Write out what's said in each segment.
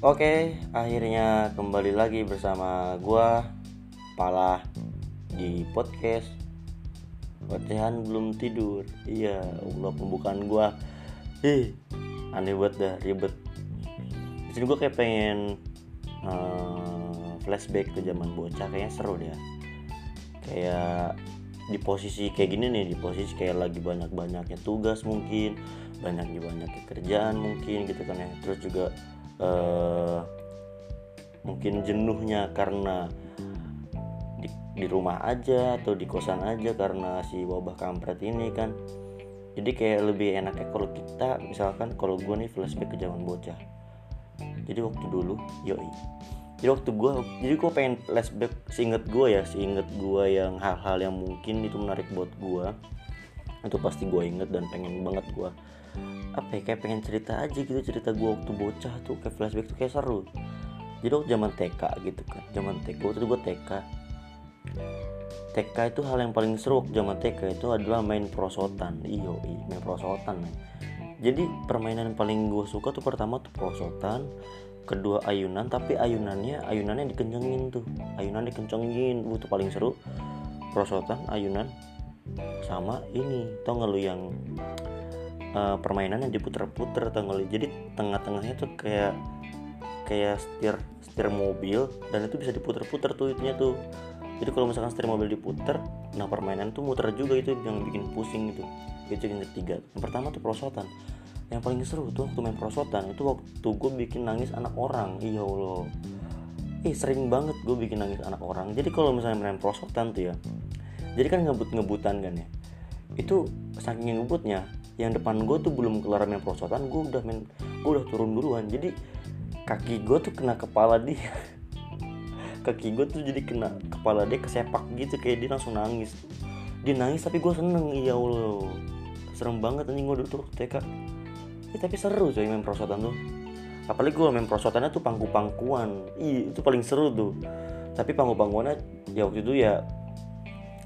Oke, akhirnya kembali lagi bersama gua Pala di podcast Ocehan belum tidur. Iya, Allah pembukaan gua. Ih, aneh banget dah, ribet. Di sini gua kayak pengen uh, flashback ke zaman bocah, kayaknya seru deh. Kayak di posisi kayak gini nih, di posisi kayak lagi banyak-banyaknya tugas mungkin, banyak-banyaknya kerjaan mungkin gitu kan ya. Terus juga uh, mungkin jenuhnya karena di, di rumah aja atau di kosan aja karena si wabah kampret ini kan. Jadi kayak lebih enaknya kalau kita misalkan kalau gue nih flashback ke zaman bocah. Jadi waktu dulu yoi. Jadi waktu gue jadi gue pengen flashback seinget gue ya seinget gue yang hal-hal yang mungkin itu menarik buat gue itu pasti gue inget dan pengen banget gue apa ya kayak pengen cerita aja gitu cerita gue waktu bocah tuh kayak flashback tuh kayak seru. Jadi waktu zaman TK gitu kan zaman TK waktu itu gue TK TK itu hal yang paling seru waktu zaman TK itu adalah main prosotan. Iyo main prosotan jadi permainan yang paling gue suka tuh pertama tuh prosotan kedua ayunan tapi ayunannya ayunannya dikencengin tuh. Ayunan dikencengin uh, tuh paling seru. Prosotan ayunan sama ini. Tau gak lu yang uh, permainan diputer-puter tanggal jadi tengah-tengahnya tuh kayak kayak setir setir mobil dan itu bisa diputer-puter tuh itunya tuh. Jadi kalau misalkan setir mobil diputer nah permainan tuh muter juga itu yang bikin pusing gitu. Itu yang ketiga. Yang pertama tuh prosotan. Yang paling seru tuh waktu main prosotan itu waktu gue bikin nangis anak orang. Iya allah. Eh sering banget gue bikin nangis anak orang. Jadi kalau misalnya main prosotan tuh ya jadi kan ngebut-ngebutan kan ya itu saking ngebutnya yang depan gue tuh belum kelar main prosotan gue udah main gue udah turun duluan. Jadi kaki gue tuh kena kepala dia. Kaki gue tuh jadi kena kepala dia kesepak gitu kayak dia langsung nangis. Dia nangis tapi gue seneng iya allah. Serem banget anjing gue dulu TK ya, tapi seru coy main prosotan tuh. Apalagi gue main prosotannya tuh pangku-pangkuan. Ih itu paling seru tuh. Tapi pangku-pangkuannya ya waktu itu ya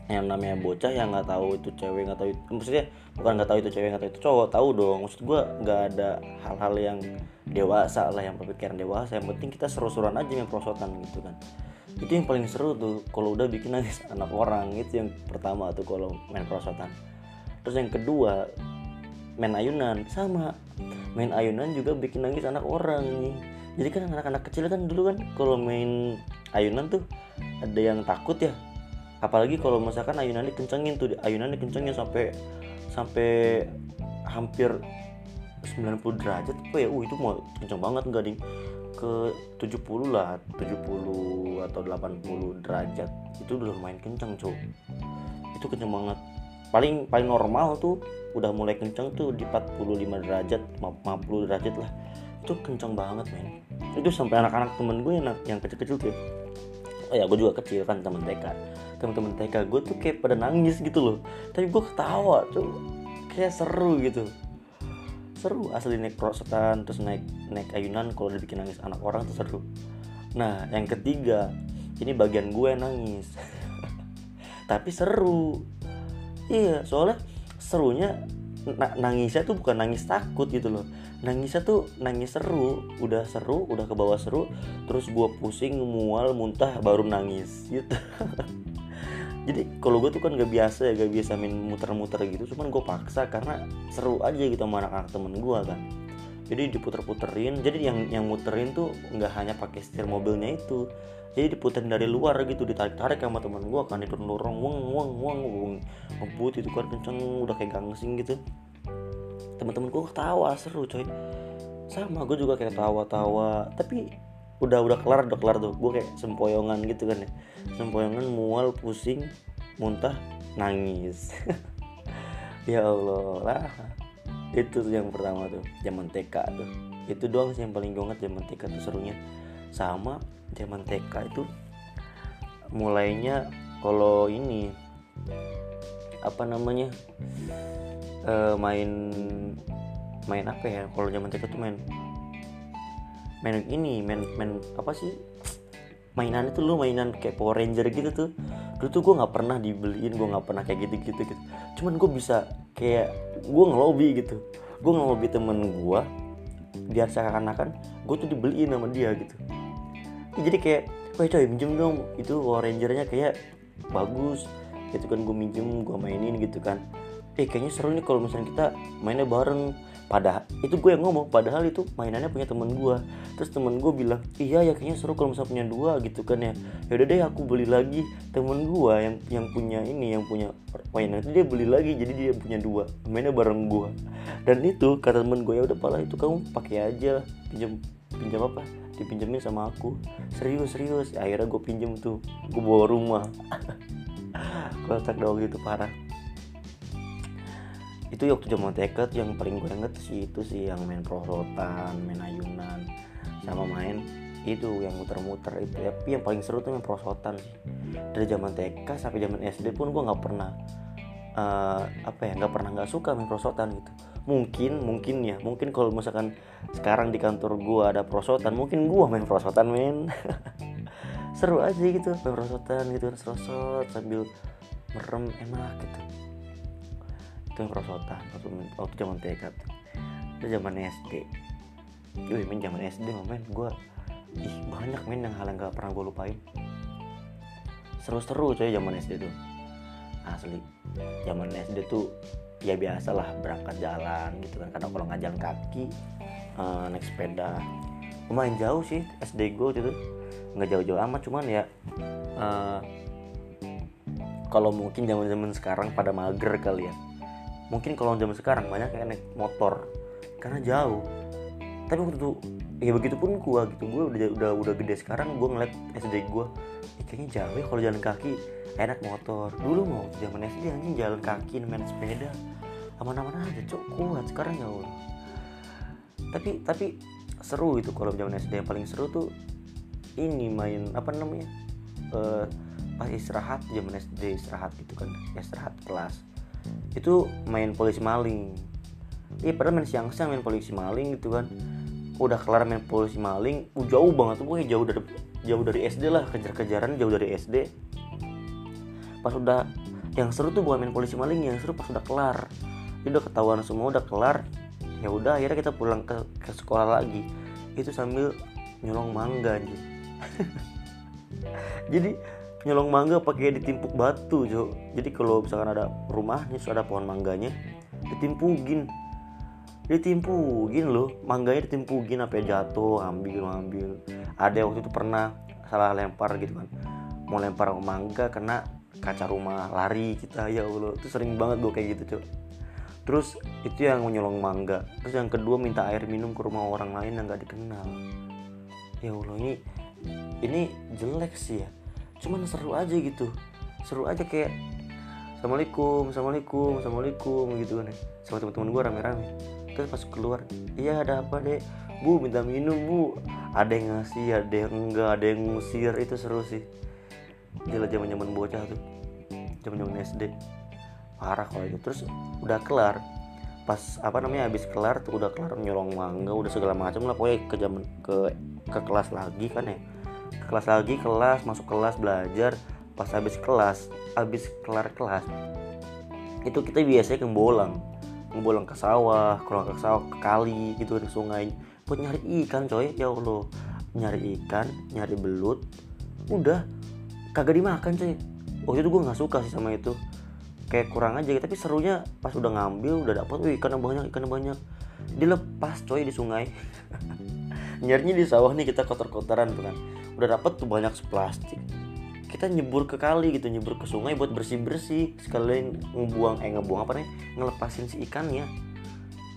yang namanya bocah yang nggak tahu itu cewek nggak tahu itu maksudnya bukan nggak tahu itu cewek nggak tahu itu cowok tahu dong. Maksud gue nggak ada hal-hal yang dewasa lah yang berpikiran dewasa. Yang penting kita seru-seruan aja main prosotan gitu kan. Itu yang paling seru tuh kalau udah bikin nangis anak orang. Itu yang pertama tuh kalau main prosotan. Terus yang kedua main ayunan. Sama main ayunan juga bikin nangis anak orang nih. Jadi kan anak-anak kecil kan dulu kan kalau main ayunan tuh ada yang takut ya apalagi kalau misalkan ayunan dikencengin tuh ayunan dikencengin sampai sampai hampir 90 derajat apa ya? Uh itu mau kenceng banget enggak ding? Ke 70 lah 70 atau 80 derajat itu udah lumayan kenceng cuy itu kenceng banget. Paling paling normal tuh udah mulai kenceng tuh di 45 derajat 50 derajat lah. Itu kenceng banget men. Itu sampai anak-anak temen gue yang yang kecil-kecil tuh oh ya gue juga kecil kan temen TK teman-teman TK gue tuh kayak pada nangis gitu loh. Tapi gue ketawa tuh. Kayak seru gitu. Seru asli naik prosotan terus naik naik ayunan kalau dibikin nangis anak orang tuh seru. Nah yang ketiga ini bagian gue nangis. Tapi seru. Iya soalnya serunya nangisnya tuh bukan nangis takut gitu loh nangisnya tuh nangis seru udah seru udah ke bawah seru terus gue pusing mual muntah baru nangis gitu. Jadi kalau gue tuh kan gak biasa ya gak biasa main muter-muter gitu cuman gue paksa karena seru aja gitu sama anak-anak temen gue kan. Jadi diputer-puterin jadi yang yang muterin tuh nggak hanya pakai setir mobilnya itu jadi diputerin dari luar gitu ditarik-tarik sama temen gue kan itu dorong wong wong wong wong ngebut itu kan kenceng udah kayak gangsing gitu teman-teman gue ketawa seru coy. Sama gue juga kayak tawa-tawa. Tapi udah udah kelar udah kelar tuh. Gue kayak sempoyongan gitu kan ya. Sempoyongan mual pusing muntah nangis. Ya Allah lah. Itu tuh yang pertama tuh zaman TK tuh. Itu doang sih yang paling gue zaman TK tuh serunya. Sama zaman TK itu mulainya kalau ini apa namanya uh, main main apa ya kalau zaman TK tuh main main ini main main apa sih mainan itu lu mainan kayak Power Ranger gitu tuh. Dulu tuh gue nggak pernah dibeliin gue nggak pernah kayak gitu gitu. Gitu cuman gue bisa kayak gue ngelobi gitu. Gue ngelobi temen gue biar seakan-akan gue tuh dibeliin sama dia gitu. Jadi kayak wah coy minjem dong. Itu Power Rangernya kayak bagus gitu kan gue minjem gue mainin gitu kan. Eh kayaknya seru nih kalau misalnya kita mainnya bareng. Padahal itu gue yang ngomong padahal itu mainannya punya temen gue terus temen gue bilang iya ya kayaknya seru kalau misalnya punya dua gitu kan ya. Yaudah deh aku beli lagi. Temen gue yang yang punya ini yang punya mainan itu dia beli lagi jadi dia punya dua mainnya bareng gue dan itu kata temen gue ya udah pala itu kamu pakai aja pinjam pinjam apa? Dipinjemin sama aku. Serius serius. Akhirnya gue pinjem tuh gue bawa rumah kocak dong gitu parah. Itu waktu zaman TK yang paling gue inget sih itu sih yang main prosotan main ayunan sama main itu yang muter-muter itu. Tapi yang paling seru tuh main prosotan sih. Dari zaman TK sampai zaman SD pun gue nggak pernah uh, apa ya nggak pernah nggak suka main prosotan gitu. Mungkin mungkin ya. Mungkin kalau misalkan sekarang di kantor gue ada prosotan mungkin gue main prosotan main seru aja gitu. Main prosotan gitu kan serosot sambil merem enak gitu. Itu yang prosotan waktu, waktu zaman TK tuh. Itu zaman SD Wih main zaman SD main gue ih banyak main yang hal yang gak pernah gue lupain. Seru-seru coy zaman SD tuh. Asli. Zaman SD tuh ya biasa lah berangkat jalan gitu kan. Karena kalau nggak jalan kaki uh, naik sepeda. Lumayan jauh sih SD gue gitu nggak jauh-jauh amat cuman ya uh, kalau mungkin zaman zaman sekarang pada mager kali ya. Mungkin kalau zaman sekarang banyak yang naik motor karena jauh. Tapi waktu itu ya begitu pun gue gitu gue udah udah udah gede sekarang gue ngeliat SD gue ya kayaknya jauh ya kalau jalan kaki. Enak motor. Dulu mau zaman SD anjing jalan kaki main sepeda aman-aman aja cok kuat sekarang ya tapi tapi seru itu kalau zaman SD yang paling seru tuh ini main apa namanya uh, pas istirahat zaman SD istirahat gitu kan istirahat kelas. Itu main polisi maling. Iya padahal main siang-siang main polisi maling gitu kan. Udah kelar main polisi maling uh, jauh banget tuh pokoknya jauh dari jauh dari SD lah kejar-kejaran jauh dari SD pas udah yang seru tuh bukan main polisi maling yang seru pas udah kelar. Jadi udah ketahuan semua udah kelar ya udah akhirnya kita pulang ke, ke sekolah lagi. Itu sambil nyolong mangga anjir jadi nyolong mangga pakai ditimpuk batu jo. Jadi kalau misalkan ada rumahnya sudah ada pohon mangganya ditimpugin. Ditimpugin loh. Mangganya ditimpugin apa jatuh ambil ambil. Ada waktu itu pernah salah lempar gitu kan. Mau lempar mangga kena kaca rumah lari kita ya allah. Itu sering banget gue kayak gitu cok terus itu yang nyolong mangga. Terus yang kedua minta air minum ke rumah orang lain yang gak dikenal. Ya allah ini ini jelek sih ya. Cuman seru aja gitu. Seru aja kayak assalamualaikum assalamualaikum assalamualaikum gitu kan ya. Sama teman-teman gue rame-rame. Terus pas keluar iya ada apa deh bu minta minum bu. Ada yang ngasih ada yang enggak ada yang ngusir. Itu seru sih. Gila zaman zaman bocah tuh. Zaman zaman SD parah kalau itu. Terus udah kelar. Pas apa namanya habis kelar tuh udah kelar nyolong mangga udah segala macam lah. Pokoknya ke zaman ke ke kelas lagi kan ya kelas lagi kelas masuk kelas belajar pas habis kelas habis kelar kelas itu kita biasanya ngembolang ngembolang ke sawah keluar ke sawah ke kali gitu di sungai. Buat nyari ikan coy ya allah. Nyari ikan nyari belut udah. Kagak dimakan coy. Waktu itu gue nggak suka sih sama itu. Kayak kurang aja tapi serunya pas udah ngambil udah dapat wih ikan banyak ikan banyak. Dilepas coy di sungai. Nyarinya di sawah nih kita kotor-kotoran tuh kan udah dapet tuh banyak plastik. Kita nyebur ke kali gitu nyebur ke sungai buat bersih bersih sekalian ngebuang eh ngebuang apa nih ngelepasin si ikannya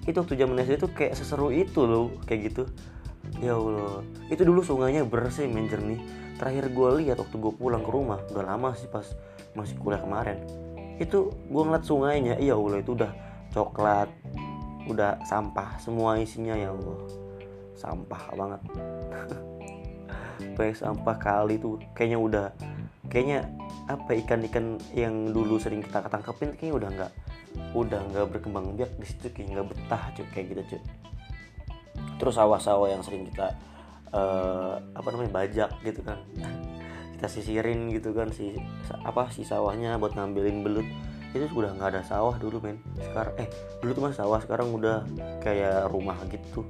itu waktu zaman SD tuh kayak seseru itu loh kayak gitu. Ya Allah. Itu dulu sungainya bersih main jernih. Terakhir gue lihat waktu gue pulang ke rumah udah lama sih pas masih kuliah kemarin. Itu gue ngeliat sungainya iya Allah itu udah coklat udah sampah semua isinya ya Allah. Sampah banget sampai sampah kali tuh kayaknya udah. Kayaknya apa ikan-ikan yang dulu sering kita ketangkepin kayaknya udah nggak udah nggak berkembang. Biak di situ kayak nggak betah cuy kayak gitu cuy terus sawah-sawah yang sering kita uh, apa namanya bajak gitu kan. Kita sisirin gitu kan si apa si sawahnya buat ngambilin belut. Itu sudah nggak ada sawah dulu men. Sekarang eh dulu tuh masih sawah sekarang udah kayak rumah gitu.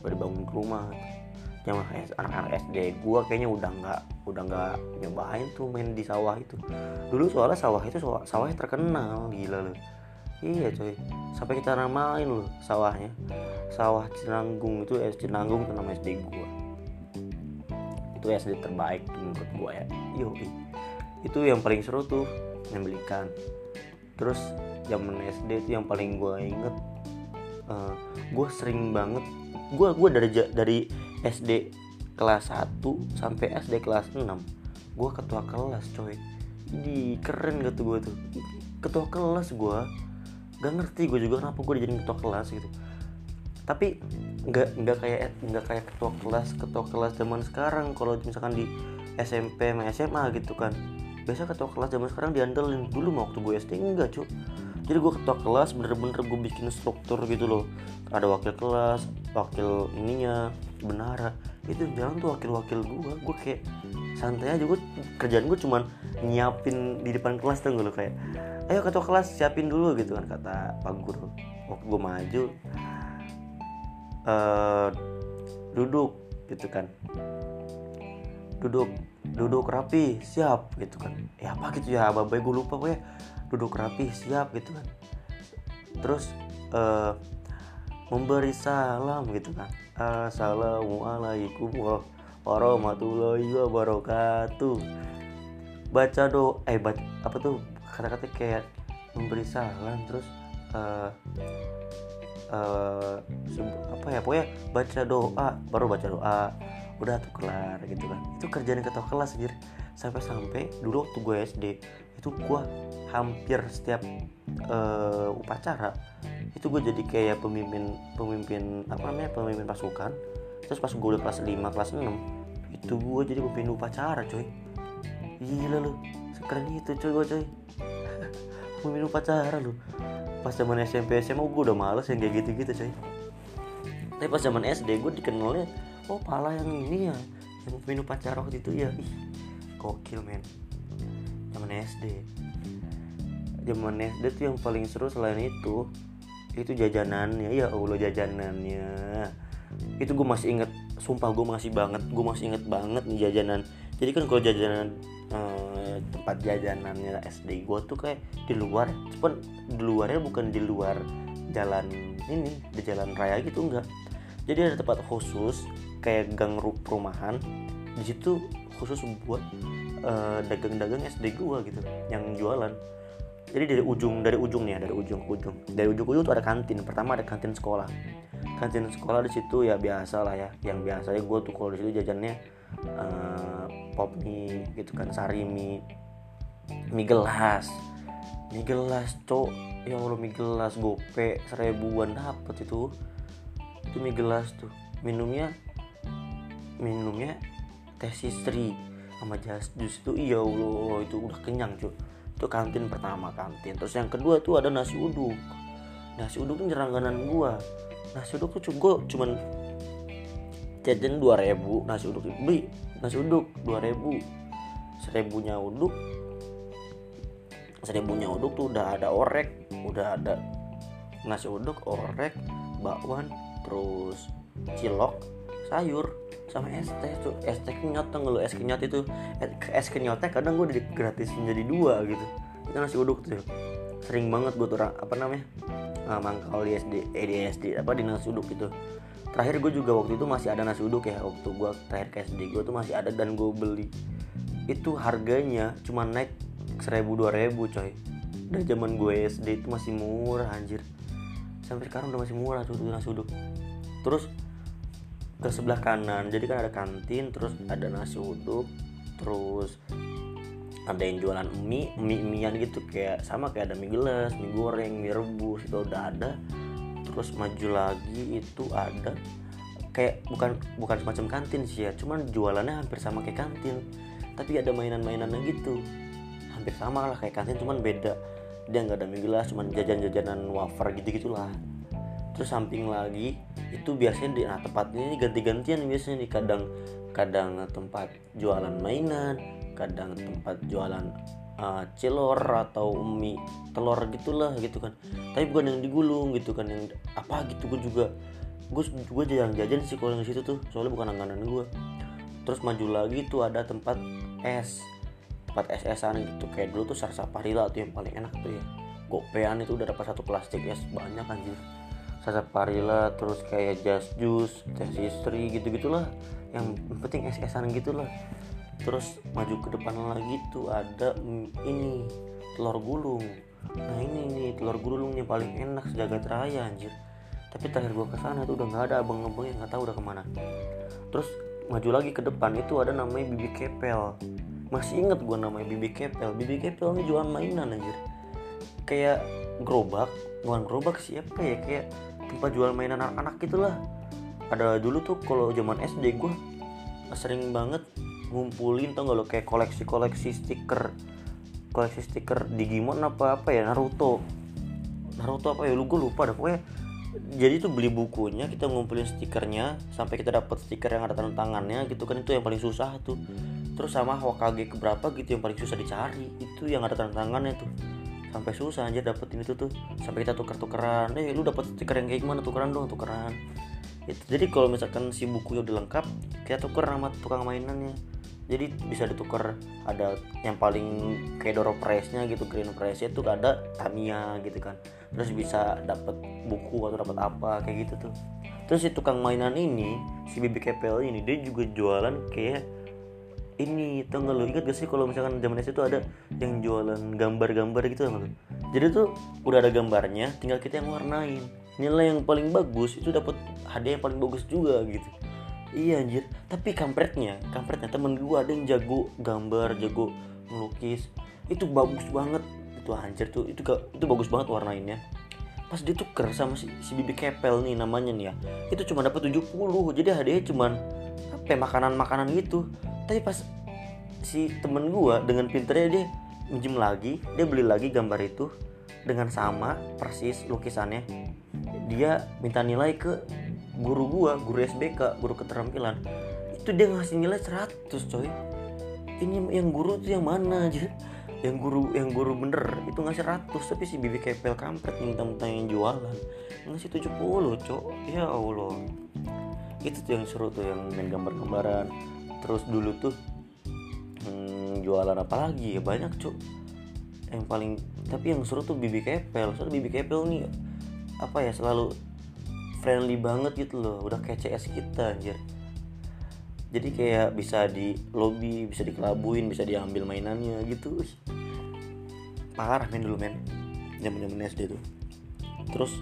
Udah dibangun rumah zaman anak-anak SD gue kayaknya udah nggak udah nggak nyobain tuh main di sawah itu. Dulu soalnya sawah itu sawah sawahnya terkenal gila loh iya coy. Sampai kita namain loh sawahnya. Sawah Cinanggung itu SD Cinanggung itu nama SD gue itu SD terbaik menurut gue ya. Yo itu yang paling seru tuh ngambil ikan. Terus zaman SD itu yang paling gue inget uh, gue sering banget gue gue dari dari SD kelas 1 sampai SD kelas 6 gue ketua kelas coy. Ini keren gitu gue tuh? Ketua kelas gue gak ngerti gue juga kenapa gue dijadiin ketua kelas gitu. Tapi nggak nggak kayak nggak kayak ketua kelas ketua kelas zaman sekarang. Kalau misalkan di SMP sama SMA gitu kan. Biasa ketua kelas zaman sekarang diandelin. Dulu mau waktu gue SD enggak cuy jadi gue ketua kelas bener-bener gue bikin struktur gitu loh. Ada wakil kelas wakil ininya benara itu jalan tuh wakil-wakil gue gue kayak santai aja. Gue kerjaan gue cuman nyiapin di depan kelas tuh gue kayak ayo ketua kelas siapin dulu gitu kan kata pak guru. Waktu gue maju uh, duduk gitu kan. Duduk duduk rapi siap gitu kan. Ya apa gitu ya? Babai gue lupa gue duduk rapi siap gitu kan. Terus uh, memberi salam gitu kan. Assalamualaikum warahmatullahi wabarakatuh. Baca do eh baca, apa tuh kata-kata kayak memberi salam terus uh, uh, apa ya pokoknya baca doa baru baca doa udah tuh kelar gitu kan. Itu kerjaan ketua kelas anjir. Sampai-sampai dulu waktu gue SD itu gue hampir setiap uh, upacara itu gue jadi kayak pemimpin pemimpin apa namanya pemimpin pasukan. Terus pas gue udah kelas 5 kelas 6 itu gue jadi pemimpin upacara coy. Gila lu sekeren itu coy gue coy. Pemimpin upacara lu. Pas zaman SMP SMA gue udah males yang kayak gitu-gitu coy. Tapi pas zaman SD gue dikenalnya oh pala yang ini ya yang pemimpin upacara waktu itu ya. Ih gokil men zaman SD zaman SD tuh yang paling seru selain itu itu jajanannya. Ya Allah jajanannya. Itu gue masih inget sumpah gue masih banget. Gue masih inget banget nih jajanan. Jadi kan kalau jajanan eh, tempat jajanannya SD gue tuh kayak di luar. Cuman di luarnya bukan di luar jalan ini di jalan raya gitu enggak. Jadi ada tempat khusus kayak gang perumahan. Di situ khusus buat dagang eh, dagang-dagang SD gue gitu yang jualan. Jadi dari ujung dari ujungnya dari ujung ke ujung. Dari ujung ke ujung tuh ada kantin. Pertama ada kantin sekolah. Kantin sekolah di situ ya biasa lah ya. Yang biasanya gue tuh kalau di situ jajannya uh, pop mie gitu kan sari mie. Gelas. Mie gelas cok. Ya allah mie gelas gope seribuan dapet itu. Itu mie gelas tuh. Minumnya minumnya teh sistri sama jas jus itu iya allah itu udah kenyang cuy itu kantin pertama kantin. Terus yang kedua tuh ada nasi uduk. Nasi uduk tuh nyerangganan gua. Nasi uduk tuh gua cuman jajan dua ribu nasi uduk beli nasi uduk dua ribu. Seribunya uduk seribunya uduk tuh udah ada orek udah ada nasi uduk orek bakwan terus cilok sayur sama es teh tuh. Es teh kenyot tuh lo es kenyot itu. Es kenyotnya kadang gue di gratis menjadi dua gitu. Itu nasi uduk tuh. Sering banget gue tuh apa namanya nah, mangkal di SD eh, di SD apa di nasi uduk gitu. Terakhir gue juga waktu itu masih ada nasi uduk ya. Waktu gue terakhir ke SD gue tuh masih ada dan gue beli. Itu harganya cuma naik seribu dua ribu coy. Dari zaman gue SD itu masih murah anjir. Sampai sekarang udah masih murah tuh nasi uduk. Terus ke sebelah kanan jadi kan ada kantin terus ada nasi uduk terus ada yang jualan mie mie mian gitu kayak sama kayak ada mie gelas mie goreng mie rebus itu udah ada. Terus maju lagi itu ada kayak bukan bukan semacam kantin sih ya cuman jualannya hampir sama kayak kantin. Tapi ada mainan-mainannya gitu. Hampir sama lah kayak kantin cuman beda. Dia nggak ada mie gelas cuman jajan-jajanan wafer gitu gitulah terus samping lagi itu biasanya di nah tempatnya ini ganti-gantian biasanya di kadang kadang tempat jualan mainan kadang tempat jualan uh, celor atau mie telur gitulah gitu kan. Tapi bukan yang digulung gitu kan yang apa gitu gue juga gue gue jarang jajan sih kalau di situ tuh soalnya bukan langganan gue terus maju lagi tuh ada tempat es tempat es esan gitu. Kayak dulu tuh sarsaparilla tuh yang paling enak tuh ya. Gopean itu udah dapat satu plastik es banyak anjir sarsaparilla terus kayak just juice teh istri gitu gitulah yang penting es esan gitulah. Terus maju ke depan lagi tuh ada ini telur gulung. Nah ini nih telur gulungnya paling enak sejagat raya anjir. Tapi terakhir gua ke sana tuh udah nggak ada abang-abang yang nggak tahu udah ke mana. Terus maju lagi ke depan itu ada namanya bibi kepel. Masih inget gua namanya bibi kepel. Bibi kepel ini jualan mainan anjir. Kayak gerobak bukan gerobak siapa ya? Kayak tempat jual mainan anak-anak gitulah. Ada dulu tuh kalau zaman SD gue sering banget ngumpulin tau gak lo kayak koleksi-koleksi stiker koleksi stiker Digimon apa apa ya Naruto. Naruto apa ya lu gue lupa dah pokoknya jadi tuh beli bukunya kita ngumpulin stikernya sampai kita dapat stiker yang ada tanda tangannya gitu kan itu yang paling susah tuh. Terus sama Hokage keberapa gitu yang paling susah dicari itu yang ada tanda tangannya tuh sampai susah aja dapetin itu tuh. Sampai kita tuker-tukeran eh lu dapat stiker yang kayak gimana? Tukeran dong tukeran itu jadi kalau misalkan si bukunya udah lengkap kita tuker sama tukang mainannya. Jadi bisa ditukar ada yang paling kayak Doro Price-nya gitu Green Price itu ada Tamiya gitu kan. Terus bisa dapat buku atau dapat apa kayak gitu tuh. Terus si tukang mainan ini si Bibi Kepel ini dia juga jualan kayak ini tau gak lo ingat gak sih kalau misalkan zaman itu ada yang jualan gambar-gambar gitu gak lo jadi tuh udah ada gambarnya tinggal kita yang warnain. Nilai yang paling bagus itu dapat hadiah yang paling bagus juga gitu. Iya anjir. Tapi kampretnya kampretnya temen gue ada yang jago gambar jago melukis. Itu bagus banget. Itu anjir tuh itu itu bagus banget warnainnya. Pas dia tuker sama si, si Bibi Kepel nih namanya nih ya itu cuma dapat 70 jadi hadiahnya cuman apa ya, makanan-makanan gitu tapi pas si temen gua dengan pinternya dia minjem lagi dia beli lagi gambar itu dengan sama persis lukisannya. Dia minta nilai ke guru gua guru SBK guru keterampilan. Itu dia ngasih nilai 100 coy. Ini yang guru tuh yang mana aja? Yang guru yang guru bener itu ngasih 100 tapi si bibi kepel kampret minta-minta yang jualan. Ngasih 70 cok. Ya Allah. Itu tuh yang seru tuh yang main gambar-gambaran terus dulu tuh hmm, jualan apa lagi ya? Banyak cuk. Yang paling tapi yang seru tuh bibi kepel. Soalnya bibi kepel nih apa ya selalu friendly banget gitu loh. Udah kayak CS kita anjir. Jadi kayak bisa di lobby bisa dikelabuin bisa diambil mainannya gitu. Parah main dulu men. Zaman zaman SD tuh. Terus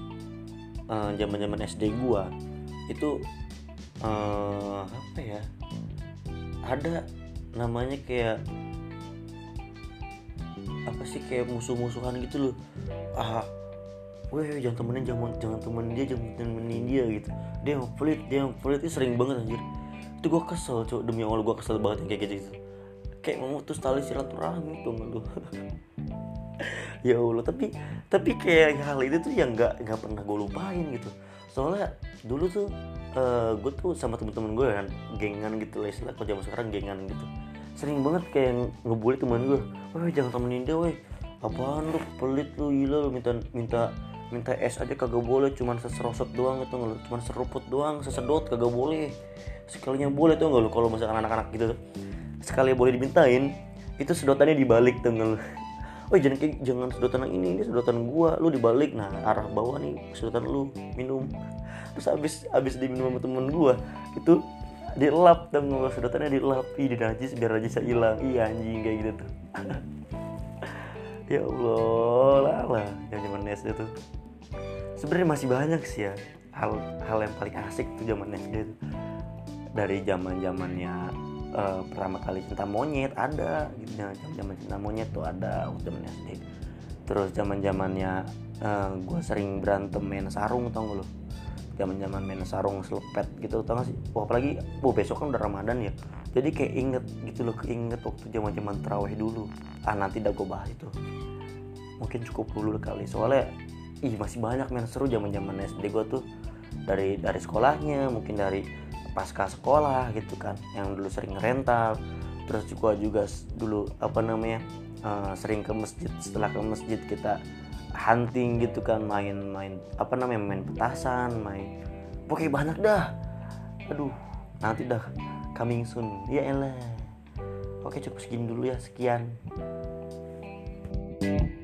zaman uh, zaman SD gua itu uh, apa ya ada namanya kayak apa sih kayak musuh-musuhan gitu loh. Ah weh jangan temenin jangan jangan temenin dia jangan temenin dia gitu. Dia yang pelit dia yang pelit itu sering banget anjir. Itu gue kesel cok demi allah gue kesel banget yang kayak gitu, gitu. Kayak memutus tali silaturahmi tuh lu ya allah tapi tapi kayak hal itu tuh yang nggak nggak pernah gue lupain gitu. Soalnya dulu tuh uh, eh, gue tuh sama temen-temen gue kan gengan gitu lah istilah kalau zaman sekarang gengan gitu. Sering banget kayak ngebully temen gue wah jangan temenin dia weh apaan lu pelit lu gila lu minta minta minta es aja kagak boleh cuman seserosot doang itu nggak lu cuman seruput doang sesedot kagak boleh. Sekalinya boleh tuh nggak lu kalau misalkan anak-anak gitu sekali boleh dimintain itu sedotannya dibalik tuh oh jangan jangan sedotan yang ini ini sedotan gua. Lu dibalik. Nah arah bawah nih sedotan lu minum. Terus abis abis diminum sama temen gue itu dilap dong sedotannya dilap. Ih di najis biar najisnya hilang. Iya anjing kayak gitu tuh. Ya Allah lah yang zaman SD tuh. Sebenarnya masih banyak sih ya hal hal yang paling asik tuh zaman SD tuh. Dari zaman zamannya uh, pertama kali cinta monyet ada. Gitu zaman cinta monyet tuh ada zaman SD terus zaman zamannya uh, gue sering berantem main sarung tau gak lo zaman zaman main sarung selepet gitu tau gak sih? Wah apalagi wah besok kan udah ramadan ya. Jadi kayak inget gitu loh keinget waktu zaman zaman terawih dulu. Ah nanti dah gue bahas itu. Mungkin cukup dulu kali. Soalnya ih masih banyak main seru zaman zaman SD gue tuh. Dari dari sekolahnya mungkin dari pasca sekolah gitu kan yang dulu sering rental. Terus juga juga dulu apa namanya uh, sering ke masjid. Setelah ke masjid kita hunting gitu kan main-main apa namanya main petasan main. Pokoknya banyak dah. Aduh nanti dah coming soon. Ya elah oke cukup segini dulu ya sekian. thank you